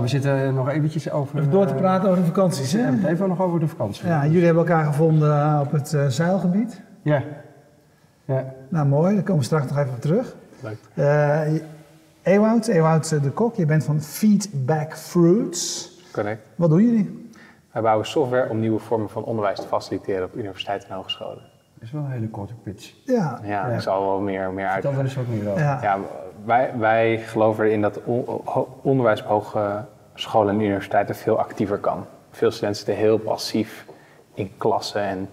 Ja, we zitten nog eventjes over... Even door te eh, praten over de vakanties, we hè? hebben het even nog over de vakantie. Ja, jullie hebben elkaar gevonden eh, op het eh, zeilgebied. Ja. ja. Nou, mooi. Daar komen we straks nog even op terug. Leuk. Eh Ewout, Ewout de Kok, je bent van Feedback Fruits. Correct. Wat doen jullie? Wij bouwen software om nieuwe vormen van onderwijs te faciliteren op universiteiten en hogescholen. Dat is wel een hele korte pitch. Ja, Ja, Ja. ik zal wel meer, meer uit. Vertel er eens wat meer over. ja. Ja, wij, wij geloven erin dat onderwijs op hogescholen en universiteiten veel actiever kan. Veel studenten zitten heel passief in klassen en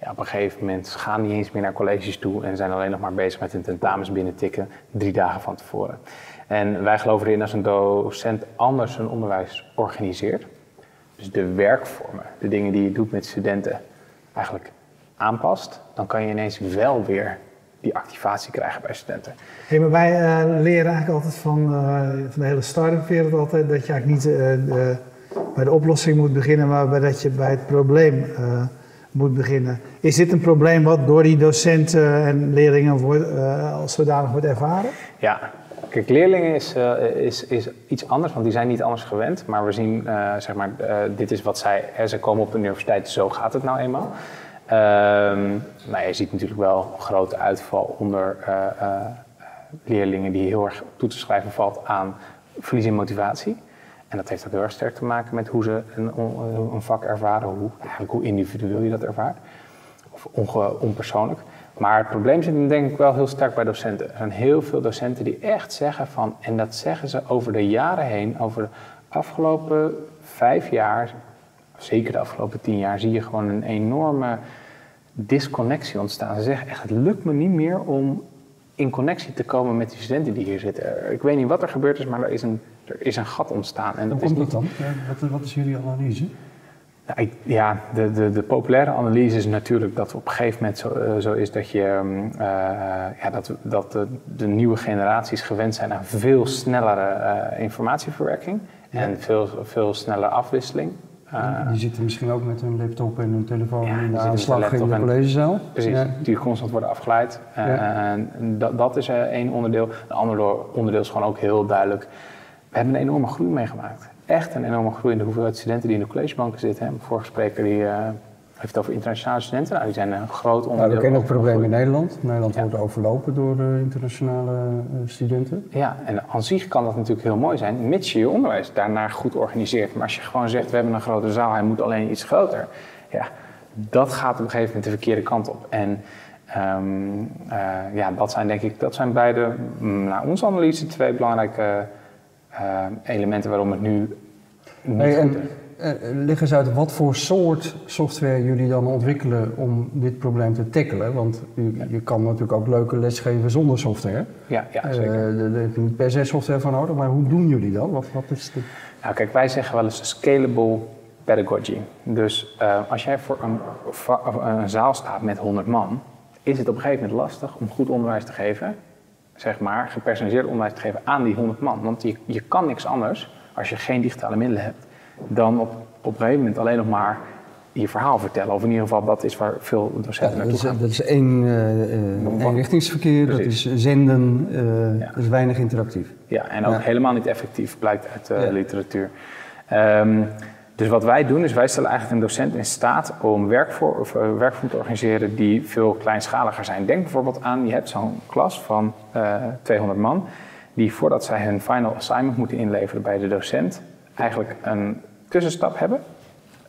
ja, op een gegeven moment gaan niet eens meer naar colleges toe en zijn alleen nog maar bezig met hun tentamens binnen tikken drie dagen van tevoren. En wij geloven erin als een docent anders hun onderwijs organiseert. Dus de werkvormen, de dingen die je doet met studenten, eigenlijk aanpast, dan kan je ineens wel weer die activatie krijgen bij studenten. Hey, maar wij eh, leren eigenlijk altijd van, eh, van de hele start-up wereld altijd dat je eigenlijk niet eh, de- bij de oplossing moet beginnen, maar bij dat je bij het probleem moet beginnen. Is dit een probleem wat door die docenten en leerlingen wordt, als zodanig wordt ervaren? Ja, kijk, leerlingen is, is, is iets anders, want die zijn niet anders gewend. Maar we zien, zeg maar, dit is wat zij, hè, ze komen op de universiteit, zo gaat het nou eenmaal. Ehm nou, je ziet natuurlijk wel een grote uitval onder eh, eh, leerlingen die heel erg toe te schrijven valt aan verlies in motivatie. En dat heeft ook heel erg sterk te maken met hoe ze een, een vak ervaren, hoe, eigenlijk hoe individueel je dat ervaart. Of onpersoonlijk. Maar het probleem zit hem denk ik wel heel sterk bij docenten. Er zijn heel veel docenten die echt zeggen van, en dat zeggen ze over de jaren heen, over de afgelopen vijf jaar, zeker de afgelopen tien jaar, zie je gewoon een enorme disconnectie ontstaan. Ze zeggen echt, het lukt me niet meer om in connectie te komen met die studenten die hier zitten. Ik weet niet wat er gebeurd is, maar er is een, er is een gat ontstaan. En Hoe dat is komt dat dan? Wat, wat is jullie analyse? nou, ik- ja, de, de, de populaire analyse is natuurlijk dat op een gegeven moment zo, eh, zo is dat, je, ehm, eh, ja, dat, dat de, de nieuwe generaties gewend zijn aan veel snellere eh, informatieverwerking en veel, veel snellere afwisseling. Eh, die zitten misschien ook met hun laptop en hun telefoon Ja, in de aanslag hun in de collegezaal. Precies, Ja. die constant worden afgeleid. Eh, Ja. en dat, dat is eh, één onderdeel. Een ander door- onderdeel is gewoon ook heel duidelijk. We hebben een enorme groei meegemaakt. Echt een enorme groei in de hoeveelheid studenten die in de collegebanken zitten. Mijn vorige spreker die, heeft het over internationale studenten. Nou, die zijn een groot onderdeel. Nou, we kennen de probleem in. Nederland. Nederland Ja. wordt overlopen door eh, internationale eh, studenten. Ja, en aan zich kan dat natuurlijk heel mooi zijn, mits je je onderwijs daarnaar goed organiseert. Maar als je gewoon zegt, we hebben een grote zaal, hij moet alleen iets groter. Ja, dat gaat op een gegeven moment de verkeerde kant op. En ehm, eh, ja, dat zijn denk ik, dat zijn beide, mm, naar onze analyse, twee belangrijke elementen waarom het nu niet Hey, goed en, is. Eh, leg eens uit wat voor soort software jullie dan ontwikkelen om dit probleem te tackelen. Want je, je kan natuurlijk ook leuke les geven zonder software. Ja, ja Eh, zeker. Heb je niet per se software voor nodig, maar hoe doen jullie dat? Wat, wat is de... Nou, kijk, wij zeggen wel eens scalable pedagogy. Dus eh, als jij voor een, of een zaal staat met 100 man, is het op een gegeven moment lastig om goed onderwijs te geven, zeg maar, gepersonaliseerd onderwijs te geven aan die 100 man. Want je, je kan niks anders als je geen digitale middelen hebt, dan op, op een gegeven moment alleen nog maar je verhaal vertellen. Of in ieder geval, dat is waar veel Ja, docenten dat, naartoe is, gaan. dat is één, eh, eenrichtingsverkeer, dat is zenden, eh, Ja. dat is weinig interactief. Ja, en ook Ja. helemaal niet effectief, blijkt uit de Ja. literatuur. Ehm, dus wat wij doen, is wij stellen eigenlijk een docent in staat om of, eh, werkvormen te organiseren die veel kleinschaliger zijn. Denk bijvoorbeeld aan, je hebt zo'n klas van eh 200 man, die voordat zij hun final assignment moeten inleveren bij de docent, eigenlijk een tussenstap hebben.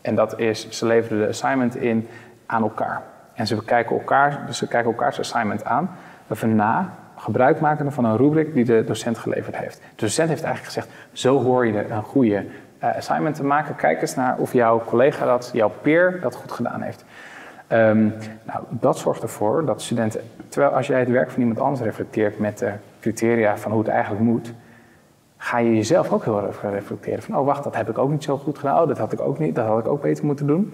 En dat is, ze leveren de assignment in aan elkaar. En ze bekijken elkaar, dus ze kijken elkaars assignment aan, even na, gebruik maken van een rubric die de docent geleverd heeft. De docent heeft eigenlijk gezegd, zo hoor je een goede eh, assignment te maken. Kijk eens naar of jouw collega dat, jouw peer dat goed gedaan heeft. Ehm, nou, dat zorgt ervoor dat studenten, terwijl als jij het werk van iemand anders reflecteert met de criteria van hoe het eigenlijk moet, ga je jezelf ook heel erg reflecteren. Van, oh wacht, dat heb ik ook niet zo goed gedaan. Oh, dat had ik ook niet, dat had ik ook beter moeten doen.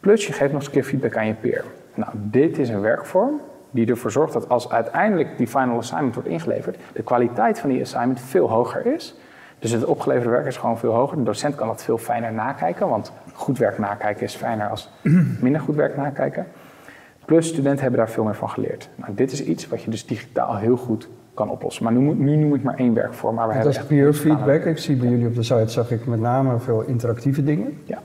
Plus je geeft nog eens een keer feedback aan je peer. Nou, dit is een werkvorm die ervoor zorgt dat als uiteindelijk die final assignment wordt ingeleverd, de kwaliteit van die assignment veel hoger is. Dus het opgeleverde werk is gewoon veel hoger. De docent kan dat veel fijner nakijken, want goed werk nakijken is fijner als minder goed werk nakijken. Plus studenten hebben daar veel meer van geleerd. Nou, dit is iets wat je dus digitaal heel goed kan oplossen. Maar nu, nu noem ik maar één werkvorm. Maar we dat hebben is peer feedback. Ik zie bij jullie op de site zag ik met name veel interactieve dingen. Ja,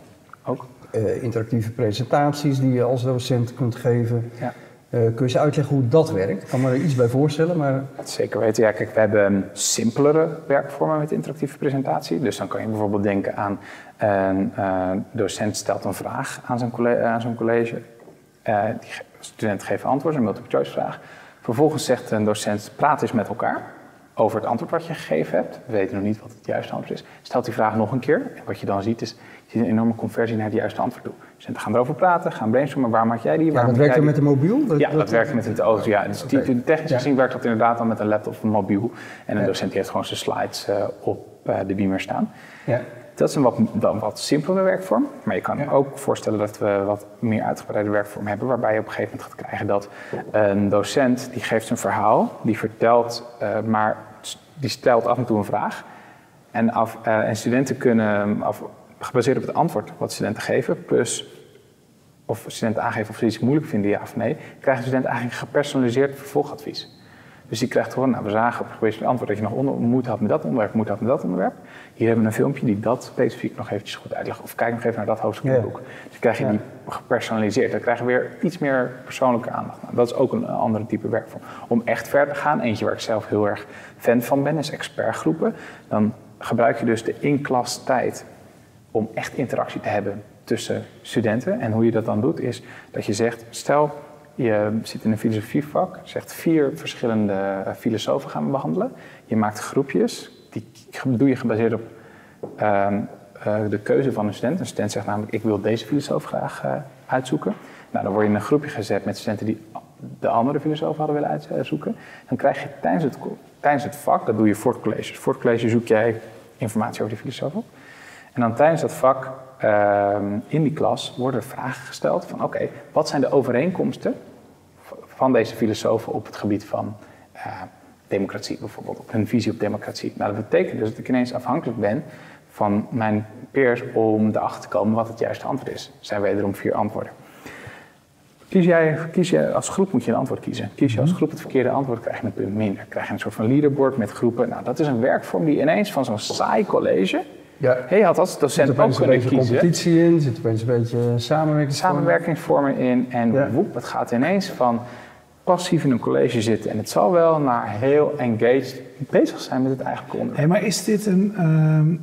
ook. Eh, interactieve presentaties die je als docent kunt geven. Ja. Eh, kun je eens uitleggen hoe dat werkt? Ik kan me er iets bij voorstellen, maar Zeker weten. Ja, kijk, we hebben simpelere werkvormen met interactieve presentatie. Dus dan kan je bijvoorbeeld denken aan een eh, docent stelt een vraag aan zijn college. Aan zijn college. Die ge- studenten geven antwoord, een multiple choice vraag. Vervolgens zegt een docent, praat eens met elkaar over het antwoord wat je gegeven hebt. We weten nog niet wat het juiste antwoord is. Stelt die vraag nog een keer. En wat je dan ziet is, je ziet een enorme conversie naar het juiste antwoord toe. Studenten gaan erover praten, gaan brainstormen. Waar maak jij die? ja, Waar dat maak werkt dan met een mobiel? Ja, dat werkt met het auto. Ja. Dus die- Oké. technisch Ja. gezien werkt dat inderdaad dan met een laptop of een mobiel. En een Ja. docent die heeft gewoon zijn slides eh, op eh, de beamer staan. Ja. Dat is een wat, dan wat simpelere werkvorm. Maar je kan Ja. ook voorstellen dat we wat meer uitgebreide werkvorm hebben. Waarbij je op een gegeven moment gaat krijgen dat een docent die geeft een verhaal. Die vertelt, eh, maar die stelt af en toe een vraag. En, af, eh, en studenten kunnen, af, gebaseerd op het antwoord wat studenten geven, plus of studenten aangeven of ze iets moeilijk vinden, ja of nee, krijgen studenten eigenlijk gepersonaliseerd vervolgadvies. Dus die krijgt gewoon, nou we zagen op het antwoord dat je nog onder, moeite had met dat onderwerp, moeite had met dat onderwerp. Hier hebben we een filmpje die dat specifiek nog eventjes goed uitlegt. Of kijk nog even naar dat hoofdstuk in het boek. Dus dan krijg je die gepersonaliseerd. Dan krijgen we weer iets meer persoonlijke aandacht. Nou, dat is ook een andere type werkvorm. Om echt verder te gaan, eentje waar ik zelf heel erg fan van ben, is expertgroepen. Dan gebruik je dus de in-klas tijd om echt interactie te hebben tussen studenten. En hoe je dat dan doet, is dat je zegt: stel je zit in een filosofievak, zegt vier verschillende eh, filosofen gaan we behandelen. Je maakt groepjes, die doe je gebaseerd op ehm, eh, de keuze van een student. Een student zegt namelijk: ik wil deze filosoof graag eh, uitzoeken. Nou, dan word je in een groepje gezet met studenten die de andere filosoof hadden willen uitzoeken. Dan krijg je tijdens het, tijdens het vak, dat doe je voor het college. Voor het college zoek jij informatie over die filosoof op. En dan tijdens dat vak in die klas worden vragen gesteld van oké, wat zijn de overeenkomsten van deze filosofen op het gebied van eh, democratie bijvoorbeeld, op hun visie op democratie. Nou, dat betekent dus dat ik ineens afhankelijk ben van mijn peers om erachter te komen wat het juiste antwoord is. Er zijn wederom vier antwoorden. Kies jij, kies jij als groep moet je een antwoord kiezen. Kies je als groep het verkeerde antwoord, krijg je een punt minder. Krijg je een soort van leaderboard met groepen. Nou, dat is een werkvorm die ineens van zo'n saai college. Ja. Je had als Er docent zit ook opeens een kunnen beetje kiezen. competitie in, er zit opeens een beetje samenwerking. Samenwerkingsvormen in en Ja. woep, het gaat ineens van passief in een college zitten en het zal wel naar heel engaged bezig zijn met het eigenlijke onderwerp. Hey, maar is dit een. ehm,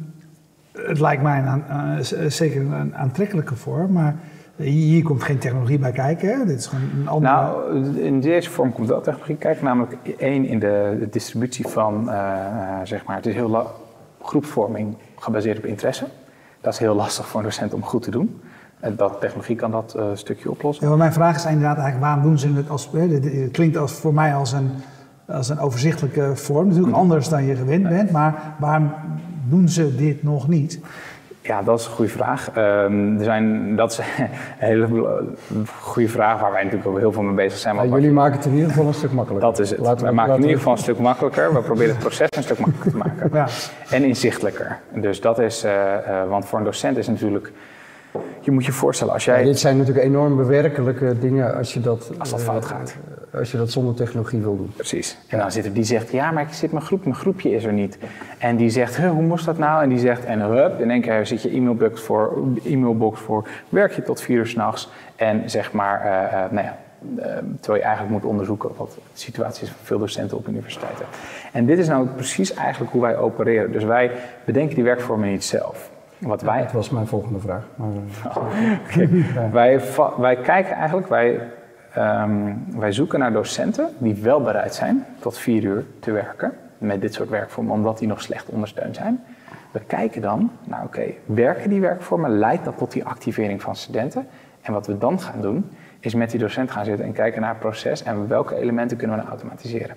het lijkt mij een, eh, z- zeker een aantrekkelijke vorm, maar hier komt geen technologie bij kijken. Hè? Dit is gewoon een andere. Nou, in deze vorm komt wel technologie kijken, namelijk één in de, distributie van, eh, eh, zeg maar, het is heel groepsvorming gebaseerd op interesse. Dat is heel lastig voor een docent om goed te doen. En dat technologie kan dat eh, stukje oplossen. Ja, maar mijn vraag is inderdaad eigenlijk waarom doen ze het als. Het klinkt als, voor mij als een, als een overzichtelijke vorm. Natuurlijk Mhm. anders dan je gewend bent, maar waarom doen ze dit nog niet? Ja, dat is een goede vraag. Ehm, er zijn, dat is een hele goede vraag waar wij natuurlijk ook heel veel mee bezig zijn. Ja, want jullie maken het in ieder geval een stuk makkelijker. Dat is het. Laten we we- maken het in ieder geval een stuk makkelijker. We proberen het proces een stuk makkelijker te maken. Ja. En inzichtelijker. Dus dat is, eh, eh, want voor een docent is natuurlijk, je moet je voorstellen als Ja, jij, dit zijn natuurlijk enorm bewerkelijke dingen als je dat, als dat eh, fout gaat. Als je dat zonder technologie wil doen. Precies. En dan zit er die zegt, ja, maar ik zit mijn groep, mijn groepje is er niet. En die zegt, huh, hoe moest dat nou? En die zegt, en hup, in één keer zit je e-mailbox voor, e-mailbox voor, werk je tot vier uur s'nachts. En zeg maar, eh, eh, nou ja, eh, terwijl je eigenlijk moet onderzoeken wat de situatie is van veel docenten op universiteiten. En dit is nou precies eigenlijk hoe wij opereren. Dus wij bedenken die werkvormen niet zelf. Wat wij Dat was mijn volgende vraag. Maar, wij, wij kijken eigenlijk, wij, ehm, wij zoeken naar docenten die wel bereid zijn tot vier uur te werken met dit soort werkvormen, omdat die nog slecht ondersteund zijn. We kijken dan naar, oké, werken die werkvormen, leidt dat tot die activering van studenten? En wat we dan gaan doen, is met die docent gaan zitten en kijken naar het proces en welke elementen kunnen we nou automatiseren.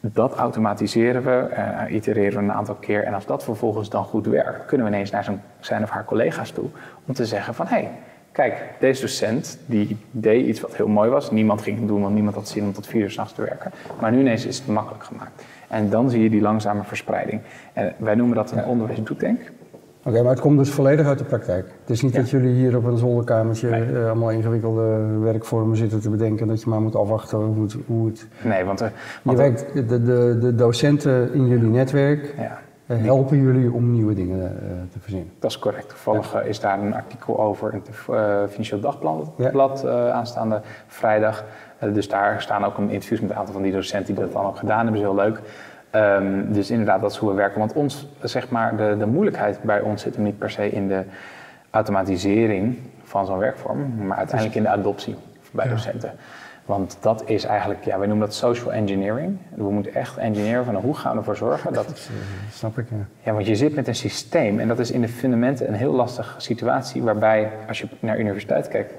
Dat automatiseren we, eh, itereren we een aantal keer. En als dat vervolgens dan goed werkt, kunnen we ineens naar zijn, of haar collega's toe om te zeggen van hé, hey, kijk, deze docent die deed iets wat heel mooi was. Niemand ging het doen, want niemand had zin om tot vier uur s'nachts te werken. Maar nu ineens is het makkelijk gemaakt. En dan zie je die langzame verspreiding. En wij noemen dat een onderwijsdoetank. Oké, maar het komt dus volledig uit de praktijk. Het is niet Ja. dat jullie hier op een zolderkamertje Nee. eh, allemaal ingewikkelde werkvormen zitten te bedenken, dat je maar moet afwachten hoe het... Hoe het Nee, want, eh, je werkt, de, de, de docenten in jullie netwerk ja, helpen jullie om nieuwe dingen eh, te verzinnen. dat is correct. Toevallig eh, is daar een artikel over in het eh, Financieel Dagblad Ja. blad, eh, aanstaande vrijdag. Eh, dus daar staan ook een interviews met een aantal van die docenten die dat dan ook gedaan hebben. Dat is heel leuk. Ehm, dus inderdaad, dat is hoe we werken. Want ons, zeg maar, de, de moeilijkheid bij ons zit hem niet per se in de automatisering van zo'n werkvorm, maar uiteindelijk in de adoptie bij Ja. docenten. Want dat is eigenlijk, ja, wij noemen dat social engineering. We moeten echt engineeren van hoe gaan we ervoor zorgen dat Dat eh, snap ik, ja. ja, want je zit met een systeem en dat is in de fundamenten een heel lastige situatie waarbij, als je naar universiteit kijkt,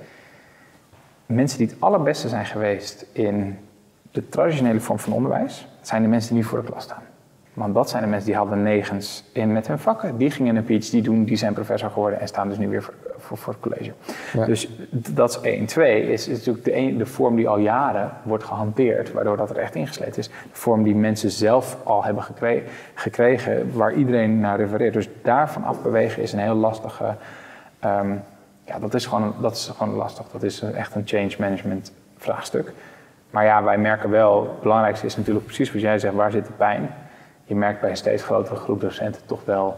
mensen die het allerbeste zijn geweest in de traditionele vorm van onderwijs, zijn de mensen die voor de klas staan. Want dat zijn de mensen die hadden negens in met hun vakken. Die gingen een PhD doen, die zijn professor geworden en staan dus nu weer voor, voor, voor het college. Ja. Dus dat is één. Twee is, is natuurlijk de, een, de vorm die al jaren wordt gehanteerd, waardoor dat er echt ingeslepen is. De vorm die mensen zelf al hebben gekre- gekregen, waar iedereen naar refereert. Dus daarvan afbewegen is een heel lastige. ehm, ja, dat is, gewoon, dat is gewoon lastig. Dat is echt een change management vraagstuk. Maar ja, wij merken wel, het belangrijkste is natuurlijk precies wat jij zegt, waar zit de pijn? Je merkt bij een steeds grotere groep docenten toch wel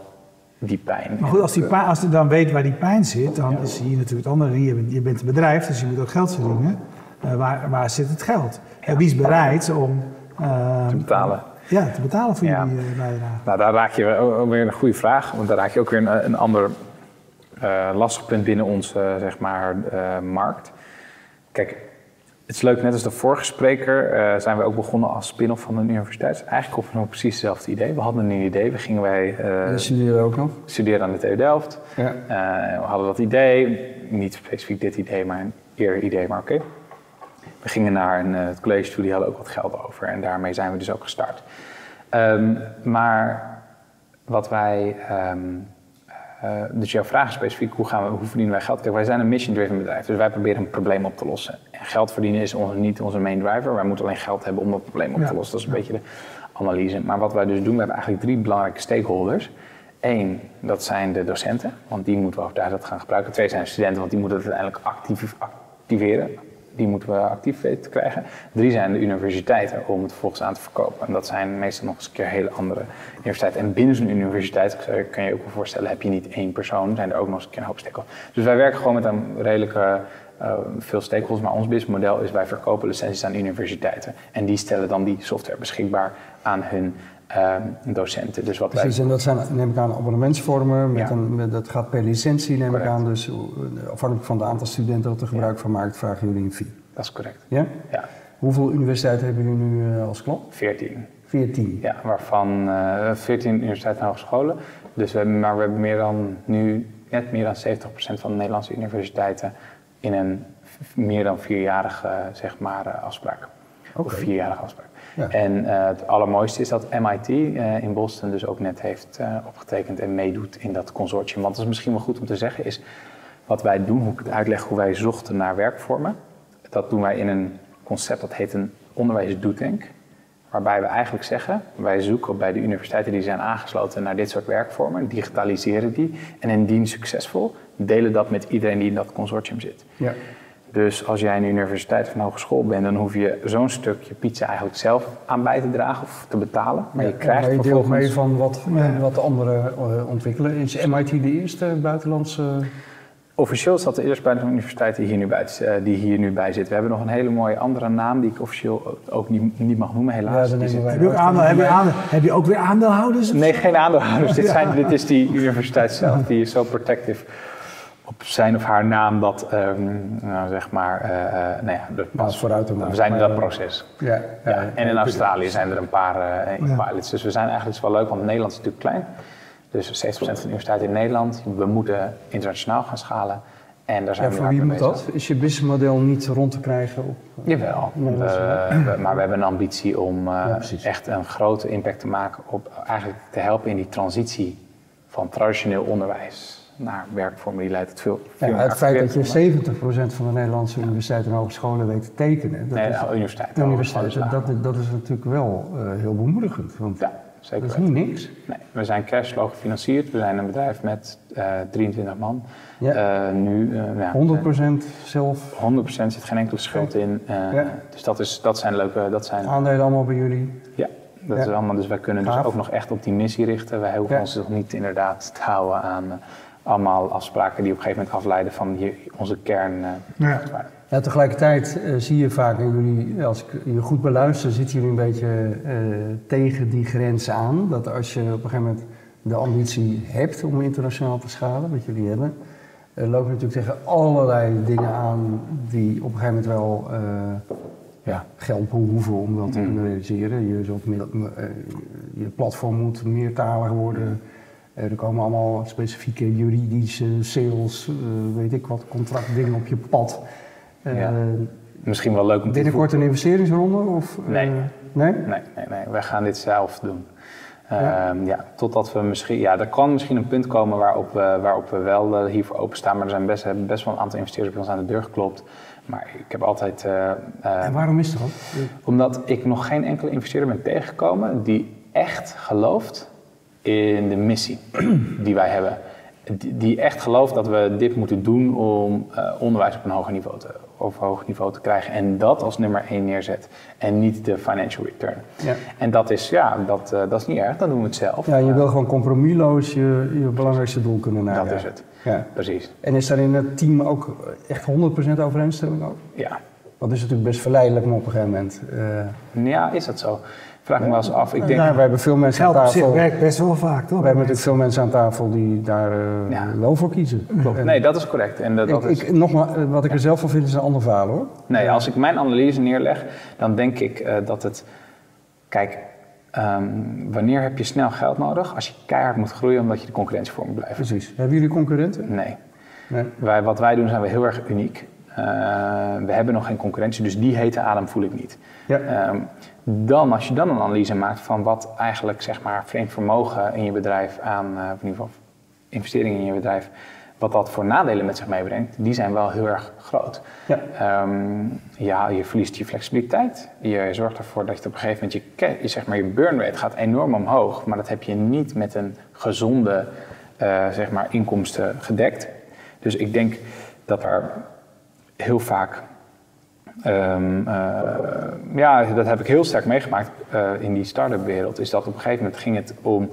die pijn. Maar goed, als, die pijn, als je dan weet waar die pijn zit, dan is hier natuurlijk het andere. Je bent, je bent een bedrijf, dus je moet ook geld verdienen. Eh, waar, waar zit het geld? En wie is bereid om eh, te betalen. Ja, te betalen voor Ja. jullie eh, bijdrage? Nou, daar raak je ook weer een goede vraag, want daar raak je ook weer een, een ander lastig punt binnen onze zeg maar, markt. Kijk, het is leuk, net als de vorige spreker eh, zijn we ook begonnen als spin-off van een universiteit. Eigenlijk op nog precies hetzelfde idee. We hadden een idee, we gingen wij Dus studeren ook nog? studeren aan de TU Delft. Ja. Eh, we hadden dat idee, niet specifiek dit idee, maar een eerder idee, maar oké. We gingen naar een het college toe, die hadden ook wat geld over en daarmee zijn we dus ook gestart. Ehm, maar wat wij, ehm, eh, dus jouw vraag is specifiek, hoe, gaan we, hoe verdienen wij geld? Kijk, wij zijn een mission-driven bedrijf, dus wij proberen een probleem op te lossen. En geld verdienen is onze, niet onze main driver, wij moeten alleen geld hebben om dat probleem op te lossen. Dat is een beetje de analyse. Maar wat wij dus doen, we hebben eigenlijk drie belangrijke stakeholders. Eén, dat zijn de docenten, want die moeten we ook daar dat gaan gebruiken. Twee zijn de studenten, want die moeten het uiteindelijk actief, activeren. Die moeten we actief weten te krijgen. Drie zijn de universiteiten om het vervolgens aan te verkopen. En dat zijn meestal nog eens een keer hele andere universiteiten. En binnen zo'n universiteit kan- kan je je ook wel voorstellen, heb je niet één persoon, zijn er ook nog eens een keer een hoop stakeholders. Dus wij werken gewoon met een redelijke eh, veel stakeholders, maar ons businessmodel is wij verkopen licenties aan universiteiten. En die stellen dan die software beschikbaar aan hun eh, docenten. Dus wat wij Precies, en dat zijn, neem ik aan, abonnementsvormen. Met Ja. een, met, dat gaat per licentie, neem Correct. ik aan. Dus eh, afhankelijk van het aantal studenten dat er gebruik van maakt, vragen jullie een fee. Dat is correct. Ja? Ja, Hoeveel universiteiten hebben jullie nu eh, als klant? 14. 14. Ja, waarvan eh 14 universiteiten en hogescholen. Dus we hebben, maar we hebben meer dan nu net meer dan 70% van de Nederlandse universiteiten in een meer dan vierjarige zeg maar, afspraak. Of Oké. vierjarige afspraak. Ja. En eh, het allermooiste is dat MIT eh, in Boston dus ook net heeft eh, opgetekend en meedoet in dat consortium. Want dat is misschien wel goed om te zeggen, is wat wij doen, hoe ik het uitleg hoe wij zochten naar werkvormen. Dat doen wij in een concept dat heet een onderwijs-doetank. Waarbij we eigenlijk zeggen, wij zoeken bij de universiteiten die zijn aangesloten naar dit soort werkvormen, digitaliseren die en indien succesvol, delen dat met iedereen die in dat consortium zit. Ja. Dus als jij een universiteit of een hogeschool bent, dan hoef je zo'n stukje pizza eigenlijk zelf aan bij te dragen of te betalen. Maar je Ja, krijgt maar je deelt mee van wat, Ja. wat de anderen eh, ontwikkelen. Is MIT de eerste buitenlandse... Officieel is dat de eerste buitenlandse universiteit die hier, nu bij, eh, die hier nu bij zit. We hebben nog een hele mooie andere naam die ik officieel ook niet, niet mag noemen, helaas. Ja, dan Die nemen zit- wij- Heb je, ook aandeel, heb, je aandeel, heb je ook weer aandeelhouders? Nee, geen aandeelhouders. dit, zijn, dit is die universiteit zelf. Die is zo protective op zijn of haar naam dat, ehm, nou zeg maar, eh, eh, nou ja, de, vooruit te maken. we zijn in dat Maar, proces. Ja, Ja, en in Australië zijn er een paar eh, Ja. pilots. Dus we zijn eigenlijk wel leuk, want Nederland is natuurlijk klein. Dus 70% van de universiteiten in Nederland. We moeten internationaal gaan schalen. En daar zijn Ja, we voor wie moet dat? Is je businessmodel niet rond te krijgen op... Jawel, we- we- maar we hebben een ambitie om eh, echt een grote impact te maken op eigenlijk te helpen in die transitie van traditioneel onderwijs naar werkvormen die leidt tot veel. Ja, het feit dat je werkvormen. 70% van de Nederlandse universiteiten en hogescholen weet te tekenen. Dat Nee, is, nou, universiteiten. dat, dat is natuurlijk wel eh, heel bemoedigend. Want Ja, zeker Dat is niet niks. Nee, we zijn cashflow gefinancierd. We zijn een bedrijf met eh 23 man. Ja. Eh, nu, eh, ja, 100% zelf, 100% zit geen enkele schuld in. Eh, Ja. Dus dat, is, dat zijn leuke, dat zijn, aandelen allemaal bij jullie. ja, dat Ja. is allemaal. Dus wij kunnen dus ook nog echt op die missie richten. Wij hoeven Ja. ons nog niet inderdaad te houden aan eh, allemaal afspraken die op een gegeven moment afleiden van hier, onze kern. eh, Ja. Ja, tegelijkertijd eh, zie je vaak in jullie, als ik je goed beluister, zitten jullie een beetje eh, tegen die grens aan. Dat als je op een gegeven moment de ambitie hebt om internationaal te schalen, wat jullie hebben, eh, loop je natuurlijk tegen allerlei dingen aan die op een gegeven moment wel eh, ja, geld behoeven om dat te Mm. kunnen realiseren. Je, eh, je platform moet meertalig worden. Er komen allemaal specifieke juridische, sales, eh, weet ik wat, contractdingen op je pad. Eh, Ja. Misschien wel leuk om te Binnenkort een investeringsronde? Of, eh, Nee. nee? Nee, nee, nee. Wij gaan dit zelf doen. Ja. Ehm, ja, totdat we misschien... Ja, er kan misschien een punt komen waarop we, waarop we wel eh, hiervoor openstaan. Maar er zijn best, hebben best wel een aantal investeerders bij ons aan de deur geklopt. Maar ik heb altijd... eh, eh, En waarom is dat? omdat ik nog geen enkele investeerder ben tegengekomen die echt gelooft in de missie die wij hebben. Die, echt gelooft dat we dit moeten doen om eh, onderwijs op een hoger niveau, te, op hoger niveau te krijgen. En dat als nummer één neerzet. En niet de financial return. Ja. En dat is, ja, dat, eh, dat is niet erg, dan doen we het zelf. Ja, je wil gewoon compromisloos je, je belangrijkste doel kunnen dat najagen. is het. Ja. Precies. En is daar in het team ook echt 100% overeenstemming over? Ja. Dat is natuurlijk best verleidelijk, maar op een gegeven moment... eh, ja, is dat zo? Vraag me wel eens af. Ik denk, nou, we hebben veel mensen Geld aan tafel... werkt best wel vaak, toch? We hebben natuurlijk veel mensen aan tafel die daar eh, Ja. wel voor kiezen. En nee, dat is correct. En dat, ik, dat is, ik, nogmaals, eh, wat ik er zelf van vind is een ander verhaal hoor. Nee, als ik mijn analyse neerleg, dan denk ik eh, dat het. Kijk, ehm, wanneer heb je snel geld nodig? Als je keihard moet groeien omdat je de concurrentie voor moet blijven. Precies. Hebben jullie concurrenten? Nee. Nee. Wij, wat wij doen zijn we heel erg uniek. Eh, we hebben nog geen concurrentie, dus die hete adem voel ik niet. Ja. Ehm, dan, als je dan een analyse maakt van wat eigenlijk zeg maar, vreemd vermogen in je bedrijf aan, eh, of in ieder geval investeringen in je bedrijf, wat dat voor nadelen met zich meebrengt, die zijn wel heel erg groot. Ja. Ehm, ja, je verliest je flexibiliteit. Je zorgt ervoor dat je op een gegeven moment je, je, zeg maar, je burn rate gaat enorm omhoog, maar dat heb je niet met een gezonde eh, zeg maar, inkomsten gedekt. Dus ik denk dat er heel vaak Ehm, eh, ja, dat heb ik heel sterk meegemaakt eh, in die start-up wereld. Is dat op een gegeven moment ging het om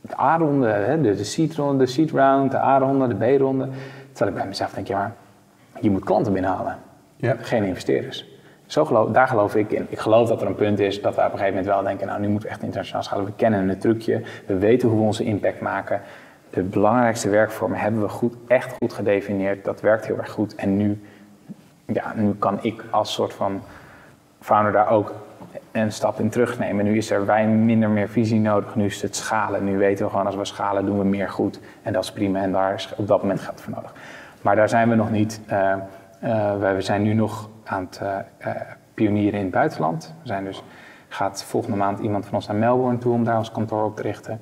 de A-ronde, hè, de, de seed ronde, de seed de A-ronde, de B-ronde. Terwijl ik bij mezelf denk, ja maar je moet klanten binnenhalen, Ja. geen investeerders. Zo geloof, daar geloof ik in. Ik geloof dat er een punt is dat we op een gegeven moment wel denken, nou nu moeten we echt internationaal schalen. We kennen het trucje, we weten hoe we onze impact maken. De belangrijkste werkvormen hebben we goed, echt goed gedefinieerd. Dat werkt heel erg goed. En nu ja, nu kan ik als soort van founder daar ook een stap in terugnemen. Nu is er wij minder meer visie nodig. Nu is het schalen. Nu weten we gewoon als we schalen doen we meer goed. En dat is prima en daar is op dat moment geld voor nodig. Maar daar zijn we nog niet. eh, eh, we zijn nu nog aan het eh, pionieren in het buitenland. We zijn dus, gaat volgende maand iemand van ons naar Melbourne toe om daar ons kantoor op te richten.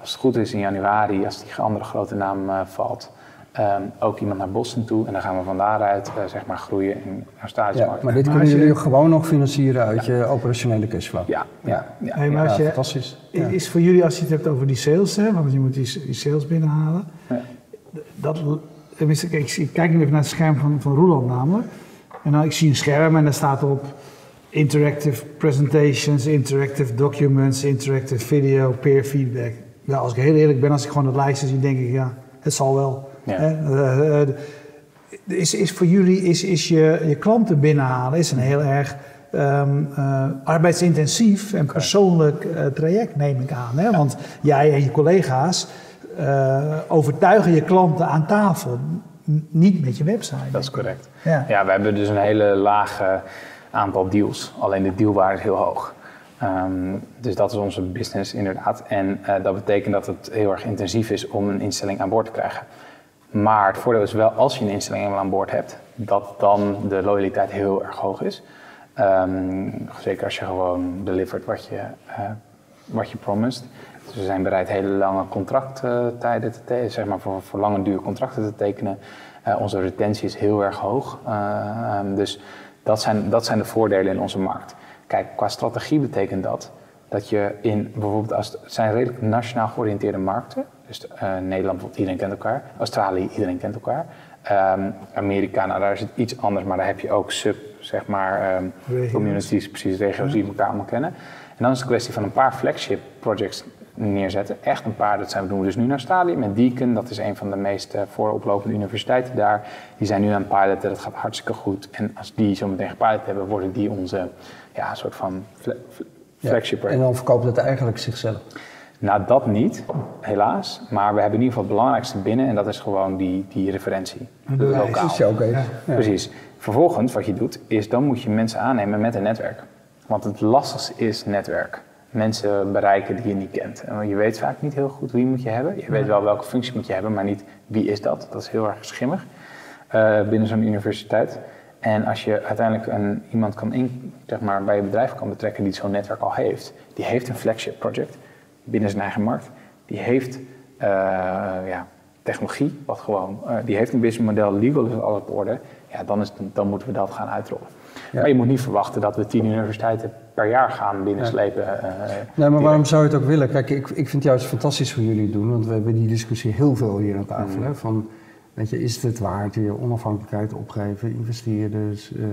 Als het goed is in januari, als die andere grote naam valt, Ehm, ook iemand naar Boston toe en dan gaan we van daaruit eh, zeg maar groeien in Australische Ja, markt. maar dit Maar kunnen je- jullie gewoon nog financieren uit je operationele cashflow. Ja, ja, ja. Hey, maar Ja, als je, fantastisch. Ja. Is voor jullie, als je het hebt over die sales, hè, want je moet die, die sales binnenhalen. Ja. Dat, tenminste, kijk, ik kijk nu even naar het scherm van, van Roland namelijk. En dan, ik zie een scherm en daar staat op interactive presentations, interactive documents, interactive video, peer feedback. Ja, als ik heel eerlijk ben, als ik gewoon het lijstje zie, denk ik, ja, het zal wel. Ja. Hè? Eh, eh, is, is voor jullie, is, is je, je klanten binnenhalen, is een heel erg ehm, eh, arbeidsintensief en persoonlijk eh, traject, neem ik aan. Hè? Want jij en je collega's eh, overtuigen je klanten aan tafel, niet met je website. Dat is correct. Ja. Ja, we hebben dus een hele lage aantal deals. Alleen de dealwaarde is heel hoog. Ehm, dus dat is onze business inderdaad. En eh, dat betekent dat het heel erg intensief is om een instelling aan boord te krijgen. Maar het voordeel is wel, als je een instelling aan boord hebt, dat dan de loyaliteit heel erg hoog is. Ehm, zeker als je gewoon delivert wat je, eh, wat je promised. Dus we zijn bereid hele lange contracttijden te tekenen, zeg maar voor, voor lange duur contracten te tekenen. Eh, onze retentie is heel erg hoog. Eh, ehm, dus dat zijn, dat zijn de voordelen in onze markt. Kijk, qua strategie betekent dat dat je in bijvoorbeeld, als het zijn redelijk nationaal georiënteerde markten. Dus uh, Nederland, iedereen kent elkaar. Australië, iedereen kent elkaar. Um, Amerika, nou daar is het iets anders, maar daar heb je ook sub, zeg maar, um, communities, precies, regio's die elkaar allemaal kennen. En dan is het een kwestie van een paar flagship projects neerzetten. Echt een paar, dat zijn, doen we dus nu in Australië met Deakin. Dat is een van de meest uh, vooroplopende universiteiten daar. Die zijn nu aan het piloten, dat gaat hartstikke goed. En als die zo meteen gepilot hebben, worden die onze ja, soort van flagship ja, En dan verkoopt het eigenlijk zichzelf? Nou, dat niet, helaas. Maar we hebben in ieder geval het belangrijkste binnen en dat is gewoon die, die referentie. De lokaal. showcase. Ja. Ja. Precies. Vervolgens, wat je doet, is dan moet je mensen aannemen met een netwerk. Want het lastigste is netwerk. Mensen bereiken die je niet kent. En je weet vaak niet heel goed wie moet je hebben. Je weet wel welke functie moet je hebben, maar niet wie is dat. Dat is heel erg schimmig uh, binnen zo'n universiteit. En als je uiteindelijk een, iemand kan in, zeg maar, bij je bedrijf kan betrekken die zo'n netwerk al heeft, die heeft een flagship project binnen zijn eigen markt, die heeft uh, ja, technologie, wat gewoon, uh, die heeft een businessmodel, legal is alles op orde, ja, dan, is, dan moeten we dat gaan uitrollen. Ja. Maar je moet niet verwachten dat we tien universiteiten per jaar gaan binnenslepen. Ja. Uh, nee, maar waarom zou je het ook willen? Kijk, ik, ik vind het juist fantastisch hoe jullie het doen, want we hebben die discussie heel veel hier aan tafel. Mm. Hè, van, weet je, is het waard je onafhankelijkheid opgeven, investeerders? Uh,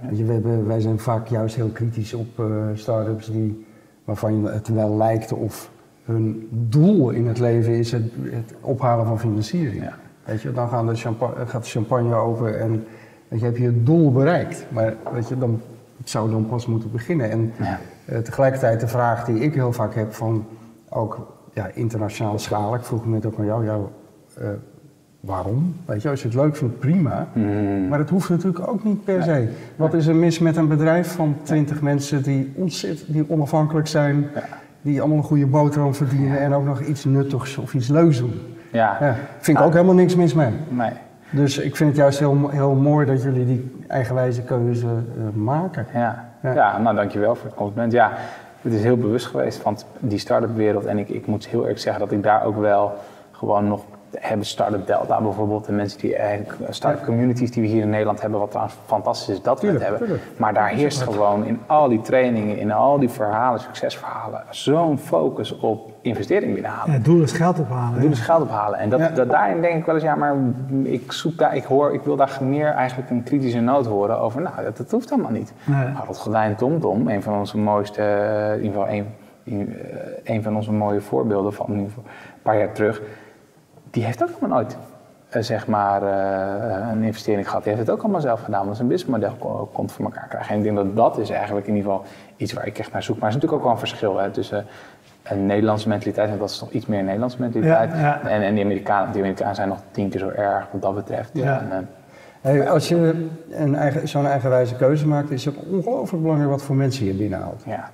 weet je, we hebben, wij zijn vaak juist heel kritisch op uh, start-ups die, waarvan het wel lijkt of hun doel in het leven is het, het ophalen van financiering. Ja. Weet je, dan gaan de champagne, gaat de champagne over en weet je, heb je het doel bereikt. Maar weet je, dan, het zou dan pas moeten beginnen. En ja. uh, tegelijkertijd de vraag die ik heel vaak heb van ook ja, internationale schaal. Ik vroeg net ook aan jou, jou uh, waarom? Weet je, als je het leuk vindt, prima. Mm. Maar het hoeft natuurlijk ook niet per se. Wat is er mis met een bedrijf van 20 mensen die, ontzettend, die onafhankelijk zijn, ja. Die allemaal een goede boterham verdienen en ook nog iets nuttigs of iets leuks doen? Ja. ja vind ik ook helemaal niks mis mee. Nee. Dus ik vind het juist heel, heel mooi dat jullie die eigenwijze keuze uh, maken. Ja. Ja. ja, nou dankjewel voor het compliment. Ja, het is heel bewust geweest van die start-up wereld. En ik, ik moet heel eerlijk zeggen dat ik daar ook wel gewoon nog hebben Startup Delta bijvoorbeeld. De mensen die eigenlijk start-up communities die we hier in Nederland hebben, wat trouwens fantastisch is dat we het hebben. Tuurlijk. Maar daar heerst gewoon in al die trainingen, in al die verhalen, succesverhalen, zo'n focus op investering binnenhalen. Ja, het doel is geld ophalen. Het doel is geld ophalen. En dat, ja. dat, daarin denk ik wel eens, ja, maar ik zoek daar, ik hoor, ik wil daar meer eigenlijk een kritische noot horen over, nou, dat, dat hoeft allemaal niet. Nee. Harold Gordijn TomTom, een van onze mooiste, in ieder geval een, een van onze mooie voorbeelden van een paar jaar terug die heeft ook allemaal nooit uh, zeg maar, uh, een investering gehad. Die heeft het ook allemaal zelf gedaan, ze een businessmodel kon voor elkaar krijgen. En ik denk dat dat is eigenlijk in ieder geval iets waar ik echt naar zoek. Maar er is natuurlijk ook wel een verschil hè, tussen een Nederlandse mentaliteit, en dat is toch iets meer een Nederlandse mentaliteit. Ja, ja. En, en die, Amerikanen, die Amerikanen zijn nog tien keer zo erg wat dat betreft. Ja. En, uh, hey, als je een eigen, zo'n eigenwijze keuze maakt, is het ongelooflijk belangrijk wat voor mensen je binnenhaalt. Ja,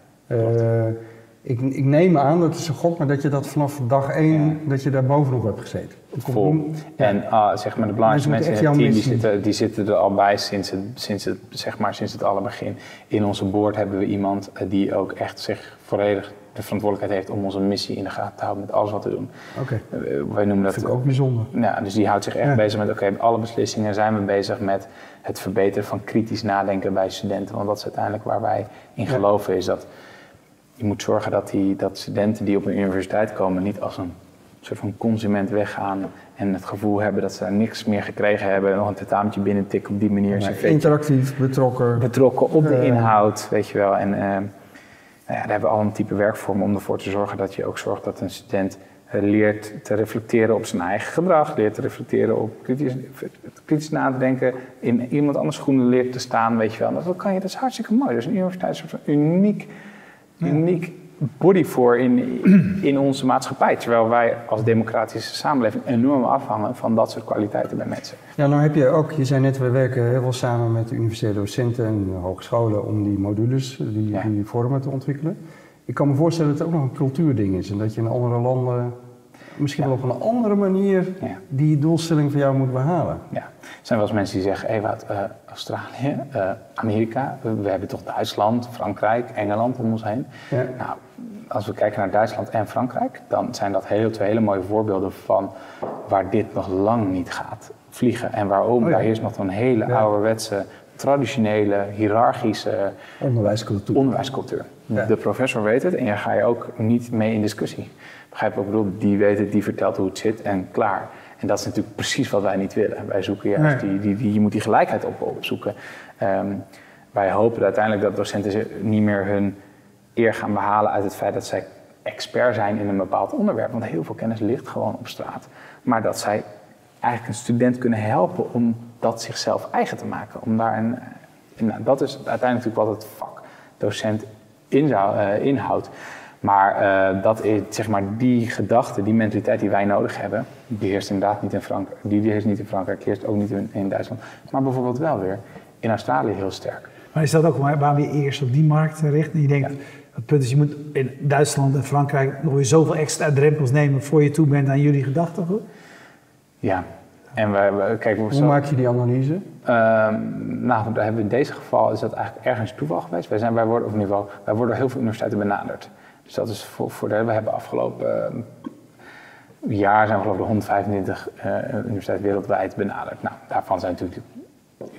ik, ik, neem aan, dat is een gok, maar dat je dat vanaf dag één, ja. dat je daar bovenop hebt gezeten. Vol. Ja. En uh, zeg maar de belangrijkste mensen, mensen in het team, die zitten, die zitten er al bij sinds het, sinds het, zeg maar, sinds het alle begin. In onze board hebben we iemand die ook echt zich volledig de verantwoordelijkheid heeft om onze missie in de gaten te houden met alles wat we doen. Oké. Okay. Wij noemen dat. vind ik ook bijzonder. Ja, dus die houdt zich echt ja. bezig met, oké, okay, alle beslissingen zijn we bezig met het verbeteren van kritisch nadenken bij studenten. Want dat is uiteindelijk waar wij in geloven, is dat je moet zorgen dat, die, dat studenten die op een universiteit komen niet als een soort van consument weggaan en het gevoel hebben dat ze daar niks meer gekregen hebben, nog een tentamentje binnentikken op die manier. Nee, interactief, betrokken. Betrokken op de uh, inhoud, weet je wel. En uh, nou ja, daar hebben we al een type werkvorm om ervoor te zorgen dat je ook zorgt dat een student leert te reflecteren op zijn eigen gedrag, leert te reflecteren op kritisch, kritisch na te denken, in iemand anders schoenen leert te staan, weet je wel. Dat, kan je, dat is hartstikke mooi. Dus een universiteit is een soort van uniek uniek body voor in, in onze maatschappij. Terwijl wij als democratische samenleving enorm afhangen van dat soort kwaliteiten bij mensen. Ja, nou heb je ook, je zei net, we werken heel veel samen met de universitaire docenten en hogescholen om die modules, die, ja. die vormen te ontwikkelen. Ik kan me voorstellen dat het ook nog een cultuurding is en dat je in andere landen misschien ja. wel op een andere manier ja. die doelstelling van jou moet behalen. Ja, zijn wel eens mensen die zeggen, hey, wat, uh, Australië, uh, Amerika, we, hebben toch Duitsland, Frankrijk, Engeland om ons heen. Ja. Nou, als we kijken naar Duitsland en Frankrijk, dan zijn dat heel, twee hele mooie voorbeelden van waar dit nog lang niet gaat vliegen. En waarom? Oh, Daar is nog een hele ouderwetse traditionele, hiërarchische Onderwijscultuur. onderwijscultuur. Ja. De professor weet het en je ga je ook niet mee in discussie. Begrijp wat ik bedoel? Die weet het, die vertelt hoe het zit en klaar. En dat is natuurlijk precies wat wij niet willen. Wij zoeken juist Nee. die, die, die, je moet die gelijkheid op, opzoeken. Ehm, wij hopen uiteindelijk dat docenten niet meer hun eer gaan behalen uit het feit dat zij expert zijn in een bepaald onderwerp. Want heel veel kennis ligt gewoon op straat. Maar dat zij eigenlijk een student kunnen helpen om dat zichzelf eigen te maken. Om daar een, en nou, dat is uiteindelijk natuurlijk wat het vak docent in zou, eh, inhoudt. Maar eh, dat is, zeg maar, die gedachte, die mentaliteit die wij nodig hebben, die heerst inderdaad niet in Frankrijk. Die, heerst niet in Frankrijk, die heerst ook niet in, in Duitsland. Maar bijvoorbeeld wel weer in Australië heel sterk. Maar is dat ook waar- waarom je eerst op die markt richt? En je denkt, het punt is, je moet in Duitsland en Frankrijk nog weer zoveel extra drempels nemen voor je toe bent aan jullie gedachtegoed? Ja. En we, we kijk, we Hoe maak je die analyse? Ehm, nou, daar hebben we in deze geval is dat eigenlijk ergens toeval geweest. Wij, zijn, wij worden op niveau, wij worden door heel veel universiteiten benaderd. Dus dat is voor, voor de, we hebben afgelopen ehm, jaar zijn we geloof ik de 125 eh, universiteiten wereldwijd benaderd. Nou, daarvan zijn natuurlijk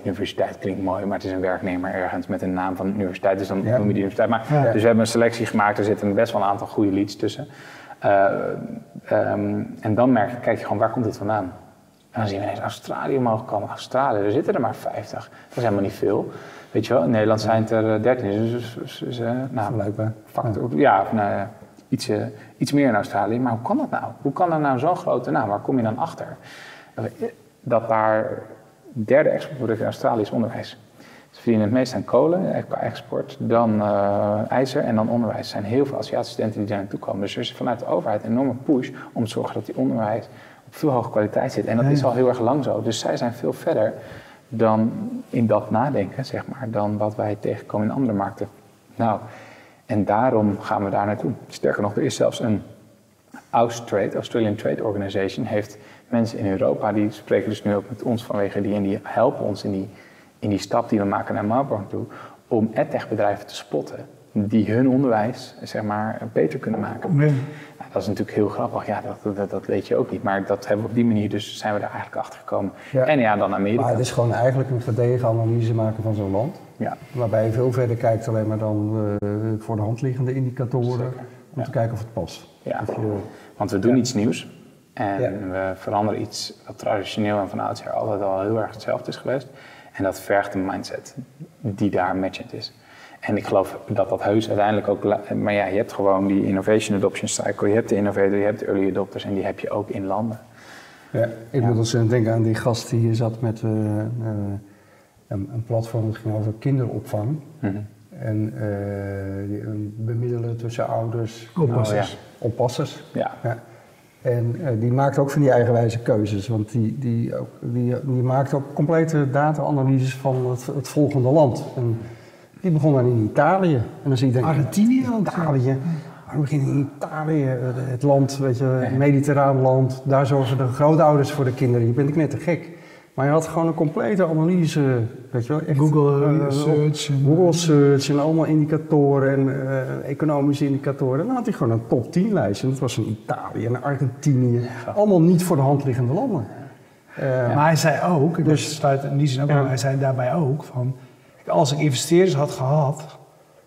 universiteit klinkt mooi, maar het is een werknemer ergens met een naam van een universiteit, dus dan Ja. noem je die universiteit. Maar, Ja. Dus we hebben een selectie gemaakt, er zitten best wel een aantal goede leads tussen. Eh, ehm, en dan merk je, kijk je gewoon, waar komt dit vandaan? En dan zien we ineens Australië omhoog komen. Australië, er zitten er maar 50. Dat is helemaal niet veel. Weet je wel, in Nederland zijn het er eh, 13. Dus, dus, dus, dus, eh, nou, factor, ja, of, nou, iets, eh, iets meer in Australië. Maar hoe kan dat nou? Hoe kan er nou zo'n grote, nou, waar kom je dan achter? Eh, Dat daar derde exportproduct in Australië is onderwijs. Ze verdienen het meest aan kolen, eh, qua export, dan eh, ijzer en dan onderwijs. Er zijn heel veel Aziatische studenten die daar naartoe komen. Dus er is vanuit de overheid een enorme push om te zorgen dat die onderwijs op veel hogere kwaliteit zit. En dat is al heel erg lang zo. Dus zij zijn veel verder dan in dat nadenken, zeg maar, dan wat wij tegenkomen in andere markten. Nou, en daarom gaan we daar naartoe. Sterker nog, er is zelfs een Austrade, Australian Trade Organization, heeft mensen in Europa, die spreken dus nu ook met ons vanwege die en die helpen ons in die, in die stap die we maken naar Marburg toe, om edtech bedrijven te spotten die hun onderwijs, zeg maar, beter kunnen maken. Dat is natuurlijk heel grappig, ja, dat, dat, dat weet je ook niet, maar dat hebben we op die manier, dus zijn we daar eigenlijk achter gekomen. Ja. En ja, dan Amerika. Maar het is gewoon eigenlijk een gedegen analyse maken van zo'n land. Ja. Waarbij je veel verder kijkt alleen maar dan eh, voor de hand liggende indicatoren. Zeker, Om ja. te kijken of het past. Ja. Je, Want we doen iets nieuws. En we veranderen iets wat traditioneel en van oudsher altijd al heel erg hetzelfde is geweest. En dat vergt een mindset die daar matchend is. En ik geloof dat dat heus uiteindelijk ook... Maar ja, je hebt gewoon die innovation adoption cycle. Je hebt de innovator, je hebt de early adopters en die heb je ook in landen. ja. Ik moet ons denken aan die gast die hier zat met eh, eh, een, een platform dat ging over kinderopvang. Mhm. En eh, die- een bemiddelen tussen ouders. Oppassers. Oh, Oppassers. Ja. Ja. En eh, die maakt ook van die eigenwijze keuzes. Want die, die, ook, die, die maakt ook complete data-analyses van het, het volgende land. En die begon dan in Italië. En dan zie je denken, Argentinië ook. Italië. Waarom begin in Italië? Eh, Het land, weet je, een mediterraan land. Daar zorgen de grootouders voor de kinderen. Je bent net te gek. Maar je had gewoon een complete analyse, weet je wel. Echt, Google eh, search. en- Google Search en allemaal indicatoren en eh, economische indicatoren. En dan had hij gewoon een top 10 lijst. En dat was in Italië en Argentinië. Allemaal niet voor de hand liggende landen. Maar hij zei ook, dus Dus- sluit in die zin ook, Ja. hij zei daarbij ook van, als ik investeerders had gehad,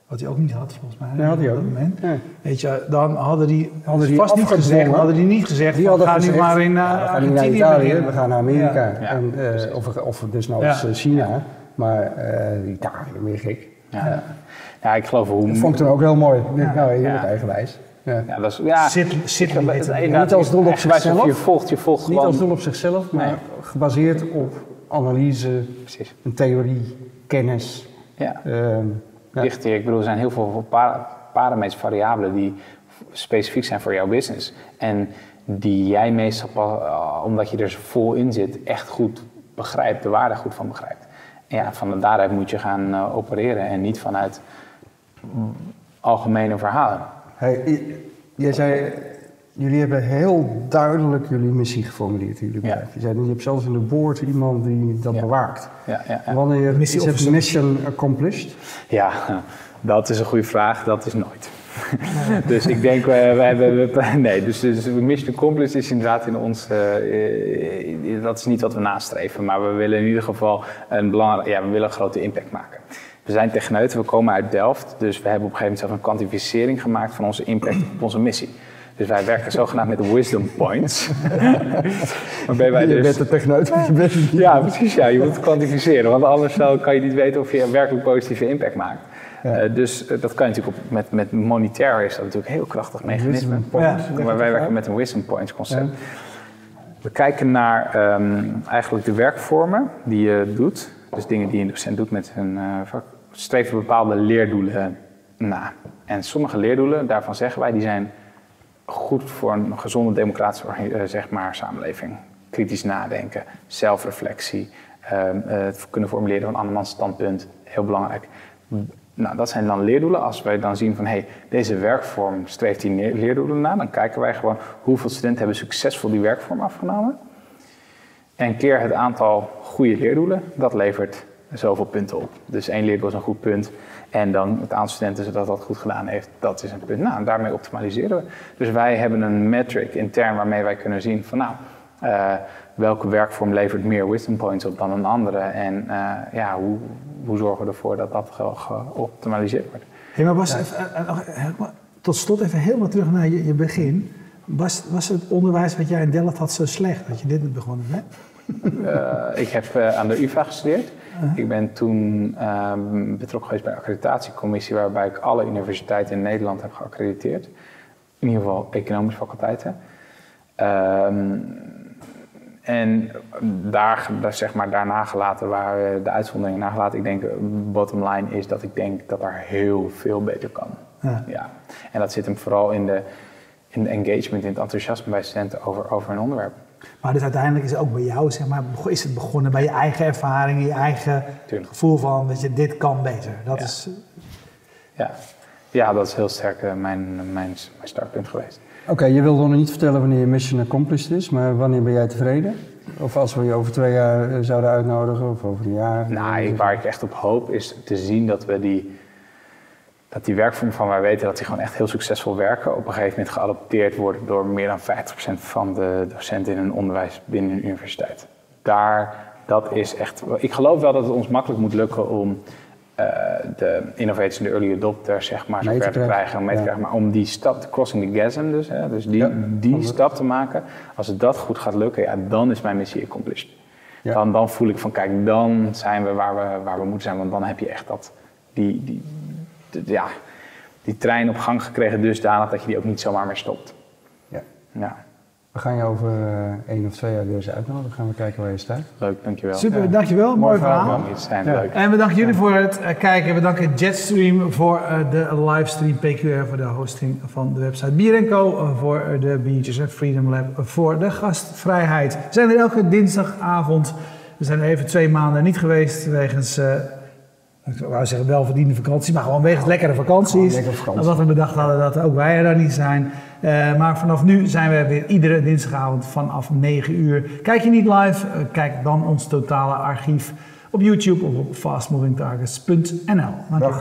wat hij ook niet had volgens mij had hij op dat niet. moment, Ja. weet je, dan hadden die, Hadden die vast niet gezegd, hadden die niet gezegd, Die van, hadden ga gezegd, nu maar in uh, ja, we gaan niet naar Italië, we gaan naar Amerika. Ja. Ja, en, eh, precies. of, of dus nou Ja. eens, eh, China. Maar eh, Italië, meer gek. Ja. ja, ik geloof hoe... Dat vond ik toen ook heel mooi. Nou, je Ja. bent eigenwijs. Ja. Ja, dat is... Ja, Zit, zit Niet als doel op zichzelf. Je volgt, je volgt Niet gewoon... als doel op zichzelf, maar Nee. gebaseerd op analyse, Precies. een theorie, kennis. Ja. Ehm, ja. Ik bedoel, er zijn heel veel para- parameters, variabelen die specifiek zijn voor jouw business. En die jij meestal, eh, omdat je er zo vol in zit, echt goed begrijpt, de waarde goed van begrijpt. En ja, van daaruit moet je gaan eh, opereren en niet vanuit algemene verhalen. Hey, jij zei, jullie hebben heel duidelijk jullie missie geformuleerd in jullie Ja. bedrijf. Je zei, je hebt zelfs in de board iemand die dat Ja. bewaakt. Ja, ja, ja. Wanneer Missie is het mission accomplished? ja, dat is een goede vraag. Dat is nooit. dus ik denk, we, we hebben. we- nee, dus, dus Mission Accomplished is inderdaad in ons. eh, eh, dat is niet wat we nastreven, maar we willen in ieder geval een belangrijk. Ja, we willen een grote impact maken. We zijn techneuten, we komen uit Delft, dus we hebben op een gegeven moment zelf een kwantificering gemaakt van onze impact op onze missie. Dus wij werken zogenaamd met wisdom points. Waarbij wij dus- je bent ja, precies. Ja. Je moet het kwantificeren, want anders kan je niet weten of je werkelijk positieve impact maakt. Eh, dus eh, dat kan je natuurlijk op, met, met monetair is dat natuurlijk een heel krachtig mechanisme. Ja. Maar wij werken met een wisdom points concept. We kijken naar ehm, eigenlijk de werkvormen die je doet. Dus dingen die een docent doet met zijn eh, vak. Streven bepaalde leerdoelen na. En sommige leerdoelen, daarvan zeggen wij, die zijn goed voor een gezonde democratische eh, zeg maar, samenleving. Kritisch nadenken, zelfreflectie, ehm, eh, het kunnen formuleren van andermans standpunt, heel belangrijk. Nou, dat zijn dan leerdoelen. Als wij dan zien van, hey, deze werkvorm streeft die leerdoelen na, dan kijken wij gewoon hoeveel studenten hebben succesvol die werkvorm afgenomen. En keer het aantal goede leerdoelen, dat levert zoveel punten op. Dus één leerdoel is een goed punt. En dan het aantal studenten dat dat goed gedaan heeft, dat is een punt. Nou, en daarmee optimaliseren we. Dus wij hebben een metric intern waarmee wij kunnen zien van nou, eh, welke werkvorm levert meer wisdom points op dan een andere. En eh, ja, hoe, hoe zorgen we ervoor dat dat ge- geoptimaliseerd wordt. Hey, maar Bas, even, eh, tot slot even helemaal terug naar je, je begin. Was, was het onderwijs wat jij in Delft had zo slecht dat je dit niet begonnen bent? Eh, ik heb aan de UvA gestudeerd. Ik ben toen ehm, betrokken geweest bij de accreditatiecommissie, waarbij ik alle universiteiten in Nederland heb geaccrediteerd. In ieder geval economische faculteiten. Ehm, en daar, daar, zeg maar, daarna gelaten waren de uitzonderingen nagelaten. Ik denk, bottom line is dat ik denk dat er heel veel beter kan. Ja. Ja. En dat zit hem vooral in de, in de engagement, in het enthousiasme bij studenten over, over een onderwerp. Maar dus uiteindelijk is het ook bij jou, zeg maar, is het begonnen bij je eigen ervaringen, je eigen Tuurlijk. gevoel van dat je dit kan beter. Dat Ja. is, Ja, ja dat is heel sterk eh, mijn, mijn, mijn startpunt geweest. Oké, je wilde nog niet vertellen wanneer je mission accomplished is, maar wanneer ben jij tevreden? Of als we je over twee jaar eh, zouden uitnodigen, of over een jaar? Nou, ik- waar ik echt op hoop is te zien dat we die, dat die werkvorm van wij weten dat die gewoon echt heel succesvol werken, op een gegeven moment geadopteerd worden door meer dan 50% van de docenten in een onderwijs binnen een universiteit. Daar, dat is echt. Ik geloof wel dat het ons makkelijk moet lukken om eh, de innovators en de early adopters zeg maar zover te krijgen. mee te Ja. krijgen, maar om die stap, de crossing the chasm dus, hè, dus die, Ja, die stap te maken, als het dat goed gaat lukken, ja, dan is mijn missie accomplished. Ja. Dan, dan voel ik van, kijk, dan zijn we waar, we waar we moeten zijn. Want dan heb je echt dat, die, die, ja, die trein op gang gekregen dusdanig dat je die ook niet zomaar meer stopt. Ja. Ja, We gaan je over eh, één of twee jaar weer eens uitnodigen. Dan gaan we kijken waar je staat. leuk, dankjewel. super, dankjewel. Mooi verhaal. Mooi zijn, Ja. leuk. En we danken jullie voor het eh, kijken. We danken Jetstream voor eh, de livestream, PQR voor de hosting van de website, Bier Co voor de biertjes en Freedom Lab voor de gastvrijheid. We zijn er elke dinsdagavond. We zijn er even twee maanden niet geweest wegens, eh, ik wou zeggen welverdiende vakantie, maar gewoon wegens lekkere vakanties. Vakantie. Omdat we bedacht hadden dat ook wij er dan niet zijn. Eh, maar vanaf nu zijn we weer iedere dinsdagavond vanaf 9 uur. Kijk je niet live, eh, kijk dan ons totale archief op YouTube of op fastmovingtargets.nl. Dank.